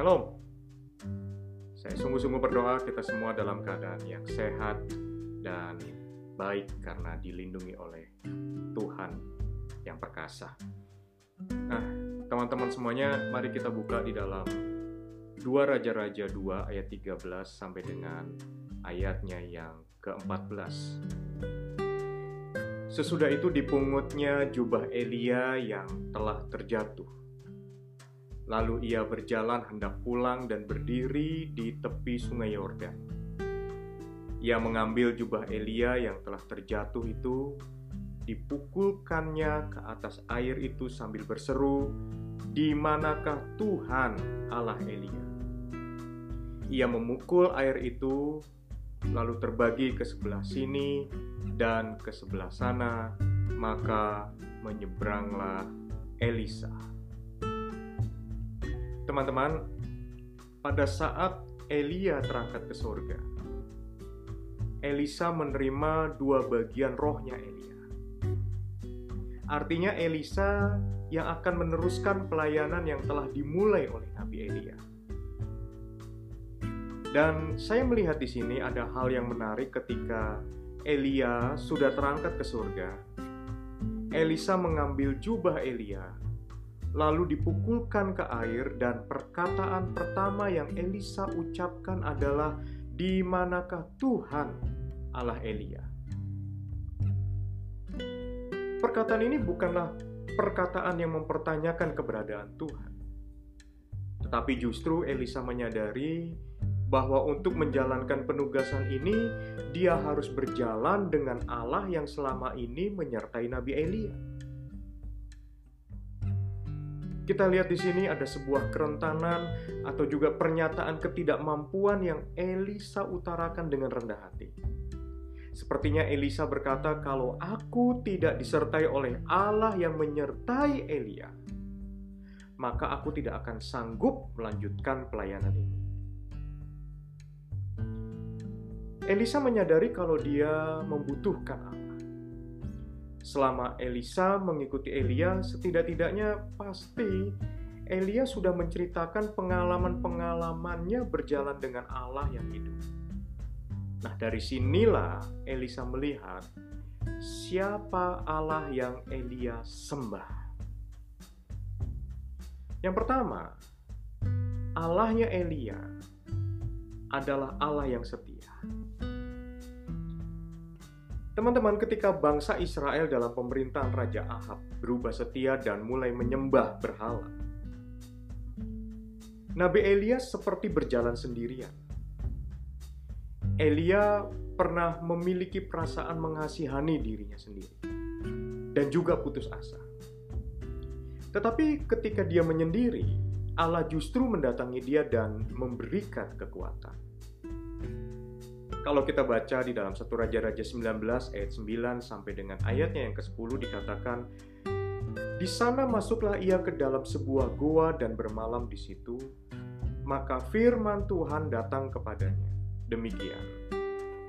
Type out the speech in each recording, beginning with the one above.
Shalom. Saya sungguh-sungguh berdoa kita semua dalam keadaan yang sehat dan baik karena dilindungi oleh Tuhan yang perkasa. Nah, teman-teman semuanya, mari kita buka di dalam 2 Raja-Raja 2 ayat 13 sampai dengan ayatnya yang ke-14. Sesudah itu dipungutnya jubah Elia yang telah terjatuh. Lalu ia berjalan hendak pulang dan berdiri di tepi sungai Yordan. Ia mengambil jubah Elia yang telah terjatuh itu, dipukulkannya ke atas air itu sambil berseru, "Di manakah Tuhan Allah Elia?" Ia memukul air itu, lalu terbagi ke sebelah sini dan ke sebelah sana, maka menyeberanglah Elisa. Teman-teman, pada saat Elia terangkat ke surga, Elisa menerima dua bagian rohnya Elia. Artinya Elisa yang akan meneruskan pelayanan yang telah dimulai oleh Nabi Elia. Dan saya melihat di sini ada hal yang menarik ketika Elia sudah terangkat ke surga. Elisa mengambil jubah Elia lalu dipukulkan ke air dan perkataan pertama yang Elisa ucapkan adalah di manakah Tuhan Allah Elia. Perkataan ini bukanlah perkataan yang mempertanyakan keberadaan Tuhan. Tetapi justru Elisa menyadari bahwa untuk menjalankan penugasan ini dia harus berjalan dengan Allah yang selama ini menyertai Nabi Elia. Kita lihat di sini ada sebuah kerentanan atau juga pernyataan ketidakmampuan yang Elisa utarakan dengan rendah hati. Sepertinya Elisa berkata, "Kalau aku tidak disertai oleh Allah yang menyertai Elia, maka aku tidak akan sanggup melanjutkan pelayanan ini." Elisa menyadari kalau dia membutuhkan Allah. Selama Elisa mengikuti Elia, setidak-tidaknya pasti Elia sudah menceritakan pengalaman-pengalamannya berjalan dengan Allah yang hidup. Nah, dari sinilah Elisa melihat siapa Allah yang Elia sembah. Yang pertama, Allahnya Elia adalah Allah yang setia. Teman-teman, ketika bangsa Israel dalam pemerintahan Raja Ahab berubah setia dan mulai menyembah berhala, Nabi Elia seperti berjalan sendirian. Elia pernah memiliki perasaan mengasihani dirinya sendiri dan juga putus asa. Tetapi ketika dia menyendiri, Allah justru mendatangi dia dan memberikan kekuatan. Kalau kita baca di dalam satu Raja-Raja 19 ayat 9 sampai dengan ayatnya yang ke-10 dikatakan di sana masuklah ia ke dalam sebuah goa dan bermalam di situ. Maka firman Tuhan datang kepadanya. Demikian.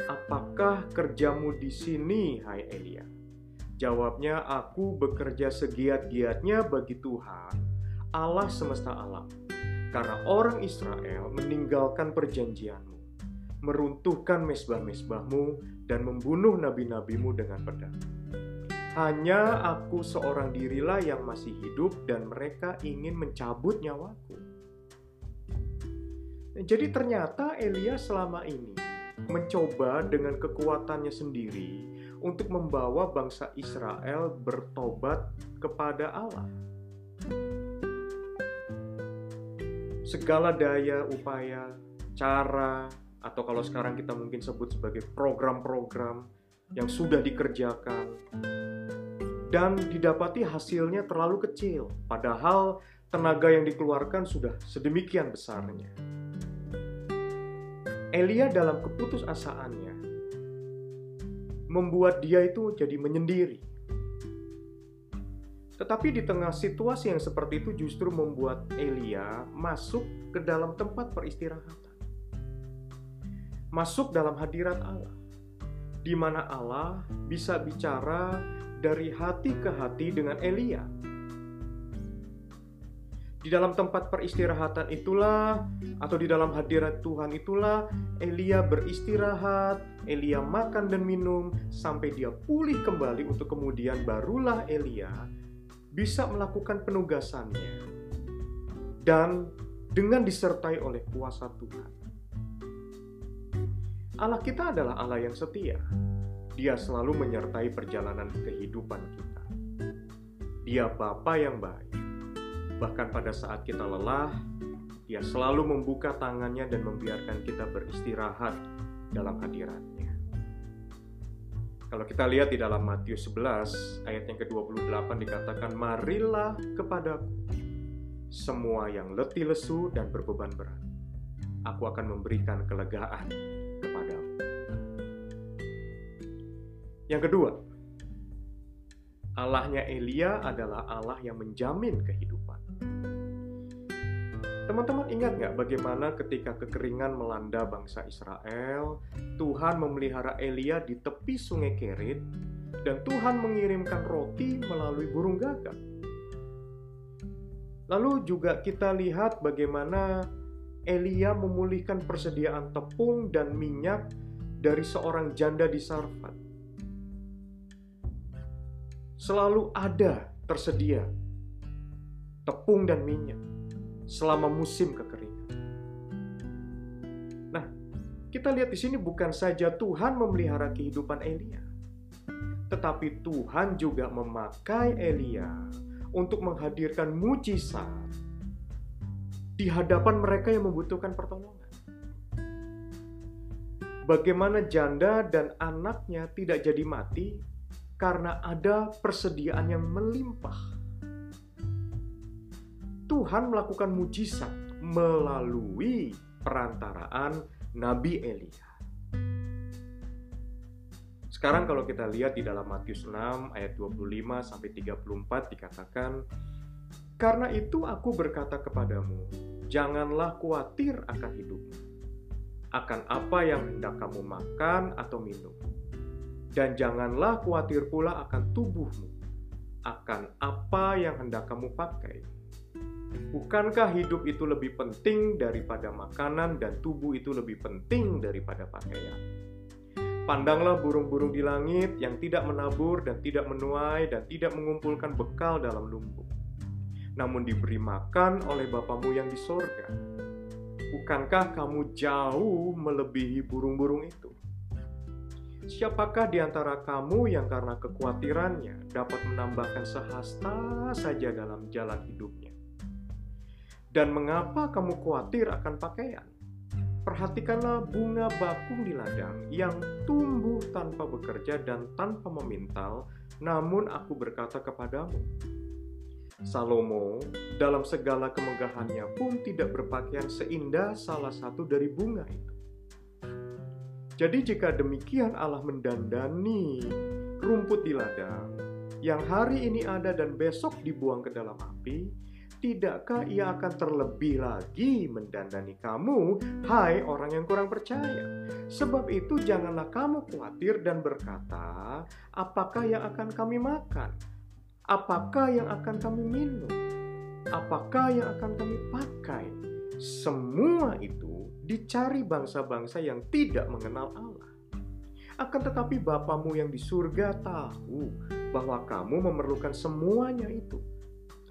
Apakah kerjamu di sini, hai Elia? Jawabnya, aku bekerja segiat-giatnya bagi Tuhan, Allah semesta alam. Karena orang Israel meninggalkan perjanjianmu meruntuhkan mesbah-mesbahmu, dan membunuh nabi-nabimu dengan pedang. Hanya aku seorang dirilah yang masih hidup dan mereka ingin mencabut nyawaku. Jadi ternyata Elia selama ini mencoba dengan kekuatannya sendiri untuk membawa bangsa Israel bertobat kepada Allah. Segala daya, upaya, cara, atau kalau sekarang kita mungkin sebut sebagai program-program yang sudah dikerjakan dan didapati hasilnya terlalu kecil padahal tenaga yang dikeluarkan sudah sedemikian besarnya. Elia dalam keputusasaannya membuat dia itu jadi menyendiri. Tetapi di tengah situasi yang seperti itu justru membuat Elia masuk ke dalam tempat peristirahatan masuk dalam hadirat Allah, di mana Allah bisa bicara dari hati ke hati dengan Elia. Di dalam tempat peristirahatan itulah, atau di dalam hadirat Tuhan itulah, Elia beristirahat, Elia makan dan minum sampai dia pulih kembali, untuk kemudian barulah Elia bisa melakukan penugasannya, dan dengan disertai oleh kuasa Tuhan. Allah kita adalah Allah yang setia. Dia selalu menyertai perjalanan kehidupan kita. Dia Bapa yang baik Bahkan pada saat kita lelah, Dia selalu membuka tangannya dan membiarkan kita beristirahat dalam hadiratnya. Kalau kita lihat di dalam Matius 11 ayat yang ke-28 dikatakan marilah kepadaku semua yang letih lesu dan berbeban berat. Aku akan memberikan kelegaan Yang kedua, Allahnya Elia adalah Allah yang menjamin kehidupan. Teman-teman ingat nggak bagaimana ketika kekeringan melanda bangsa Israel, Tuhan memelihara Elia di tepi sungai Kerit, dan Tuhan mengirimkan roti melalui burung gagak. Lalu juga kita lihat bagaimana Elia memulihkan persediaan tepung dan minyak dari seorang janda di Sarfat. Selalu ada tersedia tepung dan minyak selama musim kekeringan. Nah, kita lihat di sini bukan saja Tuhan memelihara kehidupan Elia, tetapi Tuhan juga memakai Elia untuk menghadirkan mujizat di hadapan mereka yang membutuhkan pertolongan. Bagaimana janda dan anaknya tidak jadi mati karena ada persediaan yang melimpah Tuhan melakukan mujizat melalui perantaraan Nabi Elia. Sekarang kalau kita lihat di dalam Matius 6 ayat 25 sampai 34 dikatakan, "Karena itu aku berkata kepadamu, janganlah khawatir akan hidupmu, akan apa yang hendak kamu makan atau minum, dan janganlah khawatir pula akan tubuhmu, akan apa yang hendak kamu pakai." Bukankah hidup itu lebih penting daripada makanan dan tubuh itu lebih penting daripada pakaian? Pandanglah burung-burung di langit yang tidak menabur dan tidak menuai dan tidak mengumpulkan bekal dalam lumbung. Namun diberi makan oleh Bapamu yang di sorga. Bukankah kamu jauh melebihi burung-burung itu? Siapakah di antara kamu yang karena kekhawatirannya dapat menambahkan sehasta saja dalam jalan hidupnya? Dan mengapa kamu khawatir akan pakaian? Perhatikanlah bunga bakung di ladang yang tumbuh tanpa bekerja dan tanpa memintal, namun aku berkata kepadamu, Salomo dalam segala kemegahannya pun tidak berpakaian seindah salah satu dari bunga itu. Jadi jika demikian Allah mendandani rumput di ladang yang hari ini ada dan besok dibuang ke dalam api, tidakkah ia akan terlebih lagi mendandani kamu, hai orang yang kurang percaya? Sebab itu janganlah kamu khawatir dan berkata, apakah yang akan kami makan? Apakah yang akan kami minum? Apakah yang akan kami pakai? Semua itu dicari bangsa-bangsa yang tidak mengenal Allah. Akan tetapi Bapamu yang di surga tahu bahwa kamu memerlukan semuanya itu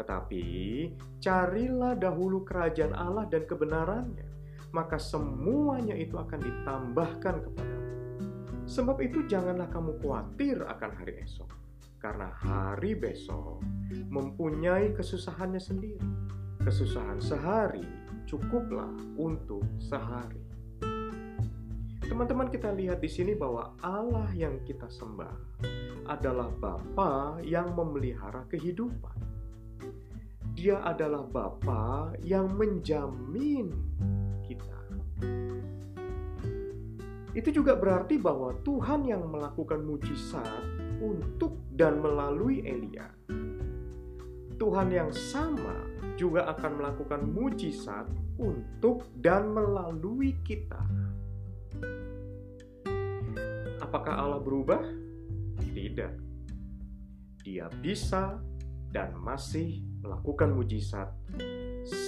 tetapi carilah dahulu kerajaan Allah dan kebenarannya, maka semuanya itu akan ditambahkan kepadamu. Sebab itu janganlah kamu khawatir akan hari esok, karena hari besok mempunyai kesusahannya sendiri. Kesusahan sehari cukuplah untuk sehari. Teman-teman kita lihat di sini bahwa Allah yang kita sembah adalah Bapa yang memelihara kehidupan. Dia adalah Bapa yang menjamin kita. Itu juga berarti bahwa Tuhan yang melakukan mujizat untuk dan melalui Elia. Tuhan yang sama juga akan melakukan mujizat untuk dan melalui kita. Apakah Allah berubah? Tidak. Dia bisa dan masih melakukan mujizat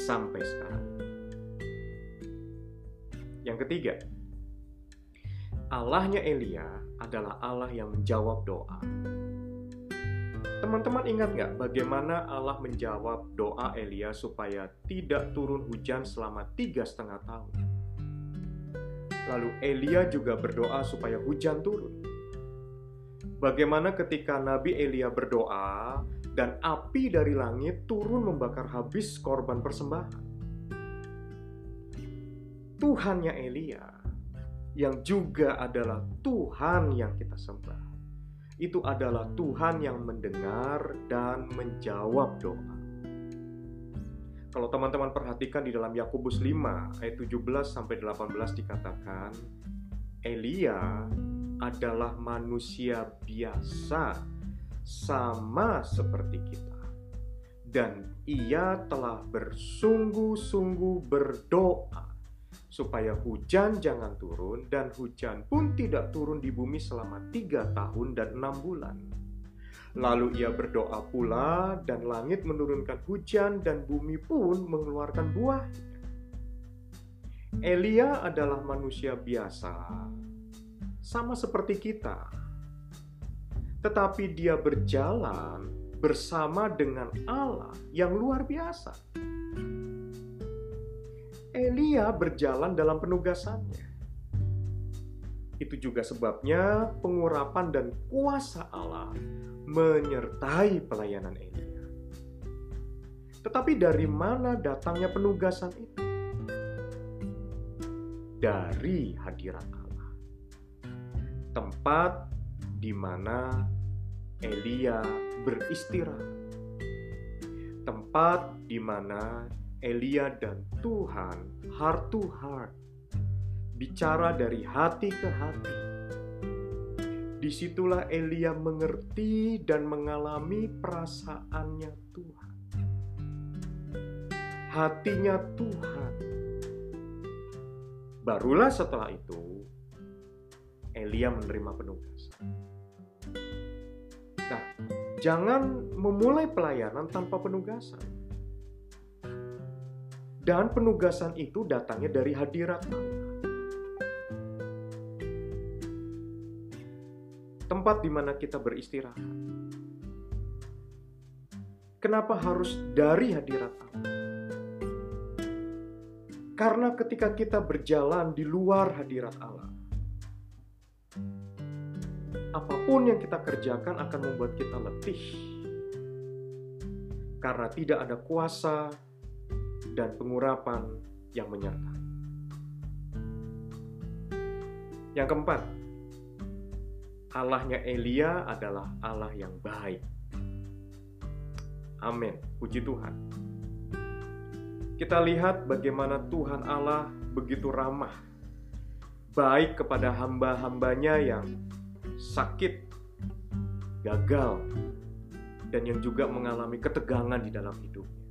sampai sekarang. Yang ketiga, Allahnya Elia adalah Allah yang menjawab doa. Teman-teman ingat nggak bagaimana Allah menjawab doa Elia supaya tidak turun hujan selama tiga setengah tahun? Lalu Elia juga berdoa supaya hujan turun. Bagaimana ketika Nabi Elia berdoa dan api dari langit turun membakar habis korban persembahan? Tuhannya Elia yang juga adalah Tuhan yang kita sembah itu adalah Tuhan yang mendengar dan menjawab doa. Kalau teman-teman perhatikan di dalam Yakobus 5 ayat 17 sampai 18 dikatakan Elia adalah manusia biasa sama seperti kita. Dan ia telah bersungguh-sungguh berdoa supaya hujan jangan turun dan hujan pun tidak turun di bumi selama tiga tahun dan enam bulan. Lalu ia berdoa pula dan langit menurunkan hujan dan bumi pun mengeluarkan buah. Elia adalah manusia biasa, sama seperti kita. Tetapi dia berjalan bersama dengan Allah yang luar biasa Elia berjalan dalam penugasannya. Itu juga sebabnya pengurapan dan kuasa Allah menyertai pelayanan Elia. Tetapi dari mana datangnya penugasan itu? Dari hadirat Allah. Tempat di mana Elia beristirahat. Tempat di mana Elia dan Tuhan heart to heart, bicara dari hati ke hati. Di situlah Elia mengerti dan mengalami perasaannya Tuhan, hatinya Tuhan. Barulah setelah itu Elia menerima penugasan. Nah, jangan memulai pelayanan tanpa penugasan dan penugasan itu datangnya dari hadirat Allah. Tempat di mana kita beristirahat. Kenapa harus dari hadirat Allah? Karena ketika kita berjalan di luar hadirat Allah, apa pun yang kita kerjakan akan membuat kita letih. Karena tidak ada kuasa, dan pengurapan yang menyertai. Yang keempat, Allahnya Elia adalah Allah yang baik. Amin. Puji Tuhan. Kita lihat bagaimana Tuhan Allah begitu ramah, baik kepada hamba-hambanya yang sakit, gagal, dan yang juga mengalami ketegangan di dalam hidupnya.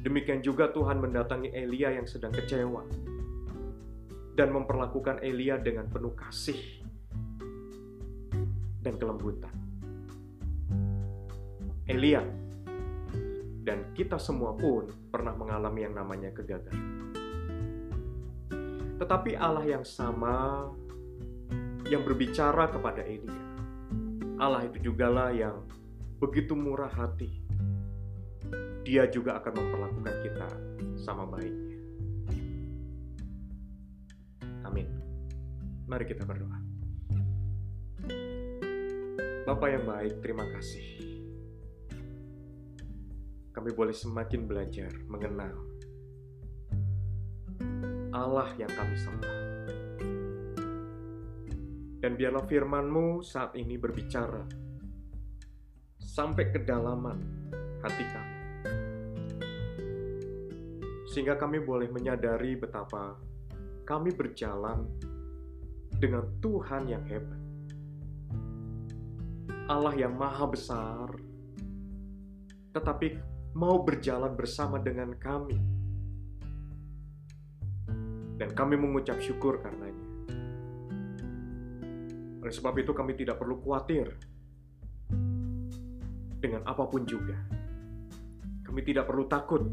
Demikian juga Tuhan mendatangi Elia yang sedang kecewa dan memperlakukan Elia dengan penuh kasih dan kelembutan. Elia dan kita semua pun pernah mengalami yang namanya kegagalan. Tetapi Allah yang sama yang berbicara kepada Elia. Allah itu jugalah yang begitu murah hati dia juga akan memperlakukan kita sama baiknya. Amin. Mari kita berdoa. Bapak yang baik, terima kasih. Kami boleh semakin belajar mengenal Allah yang kami sembah. Dan biarlah firman-Mu saat ini berbicara sampai kedalaman hati kami sehingga kami boleh menyadari betapa kami berjalan dengan Tuhan yang hebat. Allah yang maha besar, tetapi mau berjalan bersama dengan kami. Dan kami mengucap syukur karenanya. Oleh sebab itu kami tidak perlu khawatir dengan apa pun juga. Kami tidak perlu takut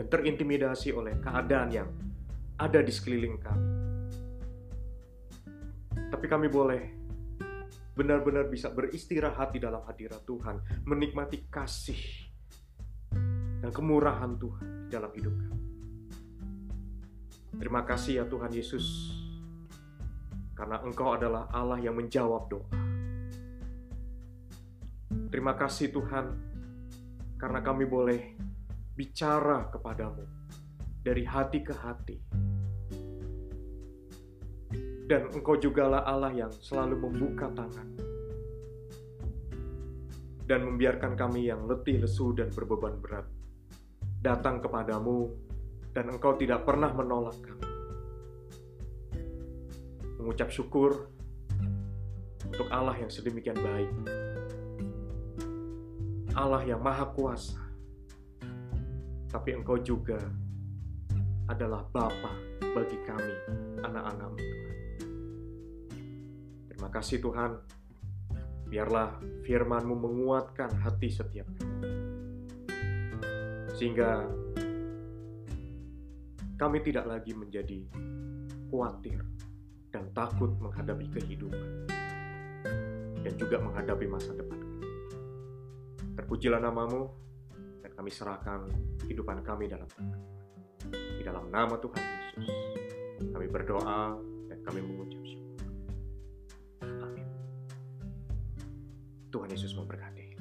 dan terintimidasi oleh keadaan yang ada di sekeliling kami. Tapi kami boleh benar-benar bisa beristirahat di dalam hadirat Tuhan, menikmati kasih dan kemurahan Tuhan di dalam hidup kami. Terima kasih ya Tuhan Yesus, karena Engkau adalah Allah yang menjawab doa. Terima kasih Tuhan, karena kami boleh bicara kepadamu dari hati ke hati. Dan Engkau jugalah Allah yang selalu membuka tangan dan membiarkan kami yang letih, lesu, dan berbeban berat datang kepadamu dan engkau tidak pernah menolak kami. Mengucap syukur untuk Allah yang sedemikian baik. Allah yang maha kuasa. Tapi engkau juga adalah Bapa bagi kami, anak-anakmu Tuhan. Terima kasih Tuhan. Biarlah firman-Mu menguatkan hati setiap kami. Sehingga kami tidak lagi menjadi khawatir dan takut menghadapi kehidupan dan juga menghadapi masa depan Terpujilah namamu kami serahkan kehidupan kami dalam tangan. Di dalam nama Tuhan Yesus, kami berdoa dan kami mengucap syukur. Amin. Tuhan Yesus memberkati.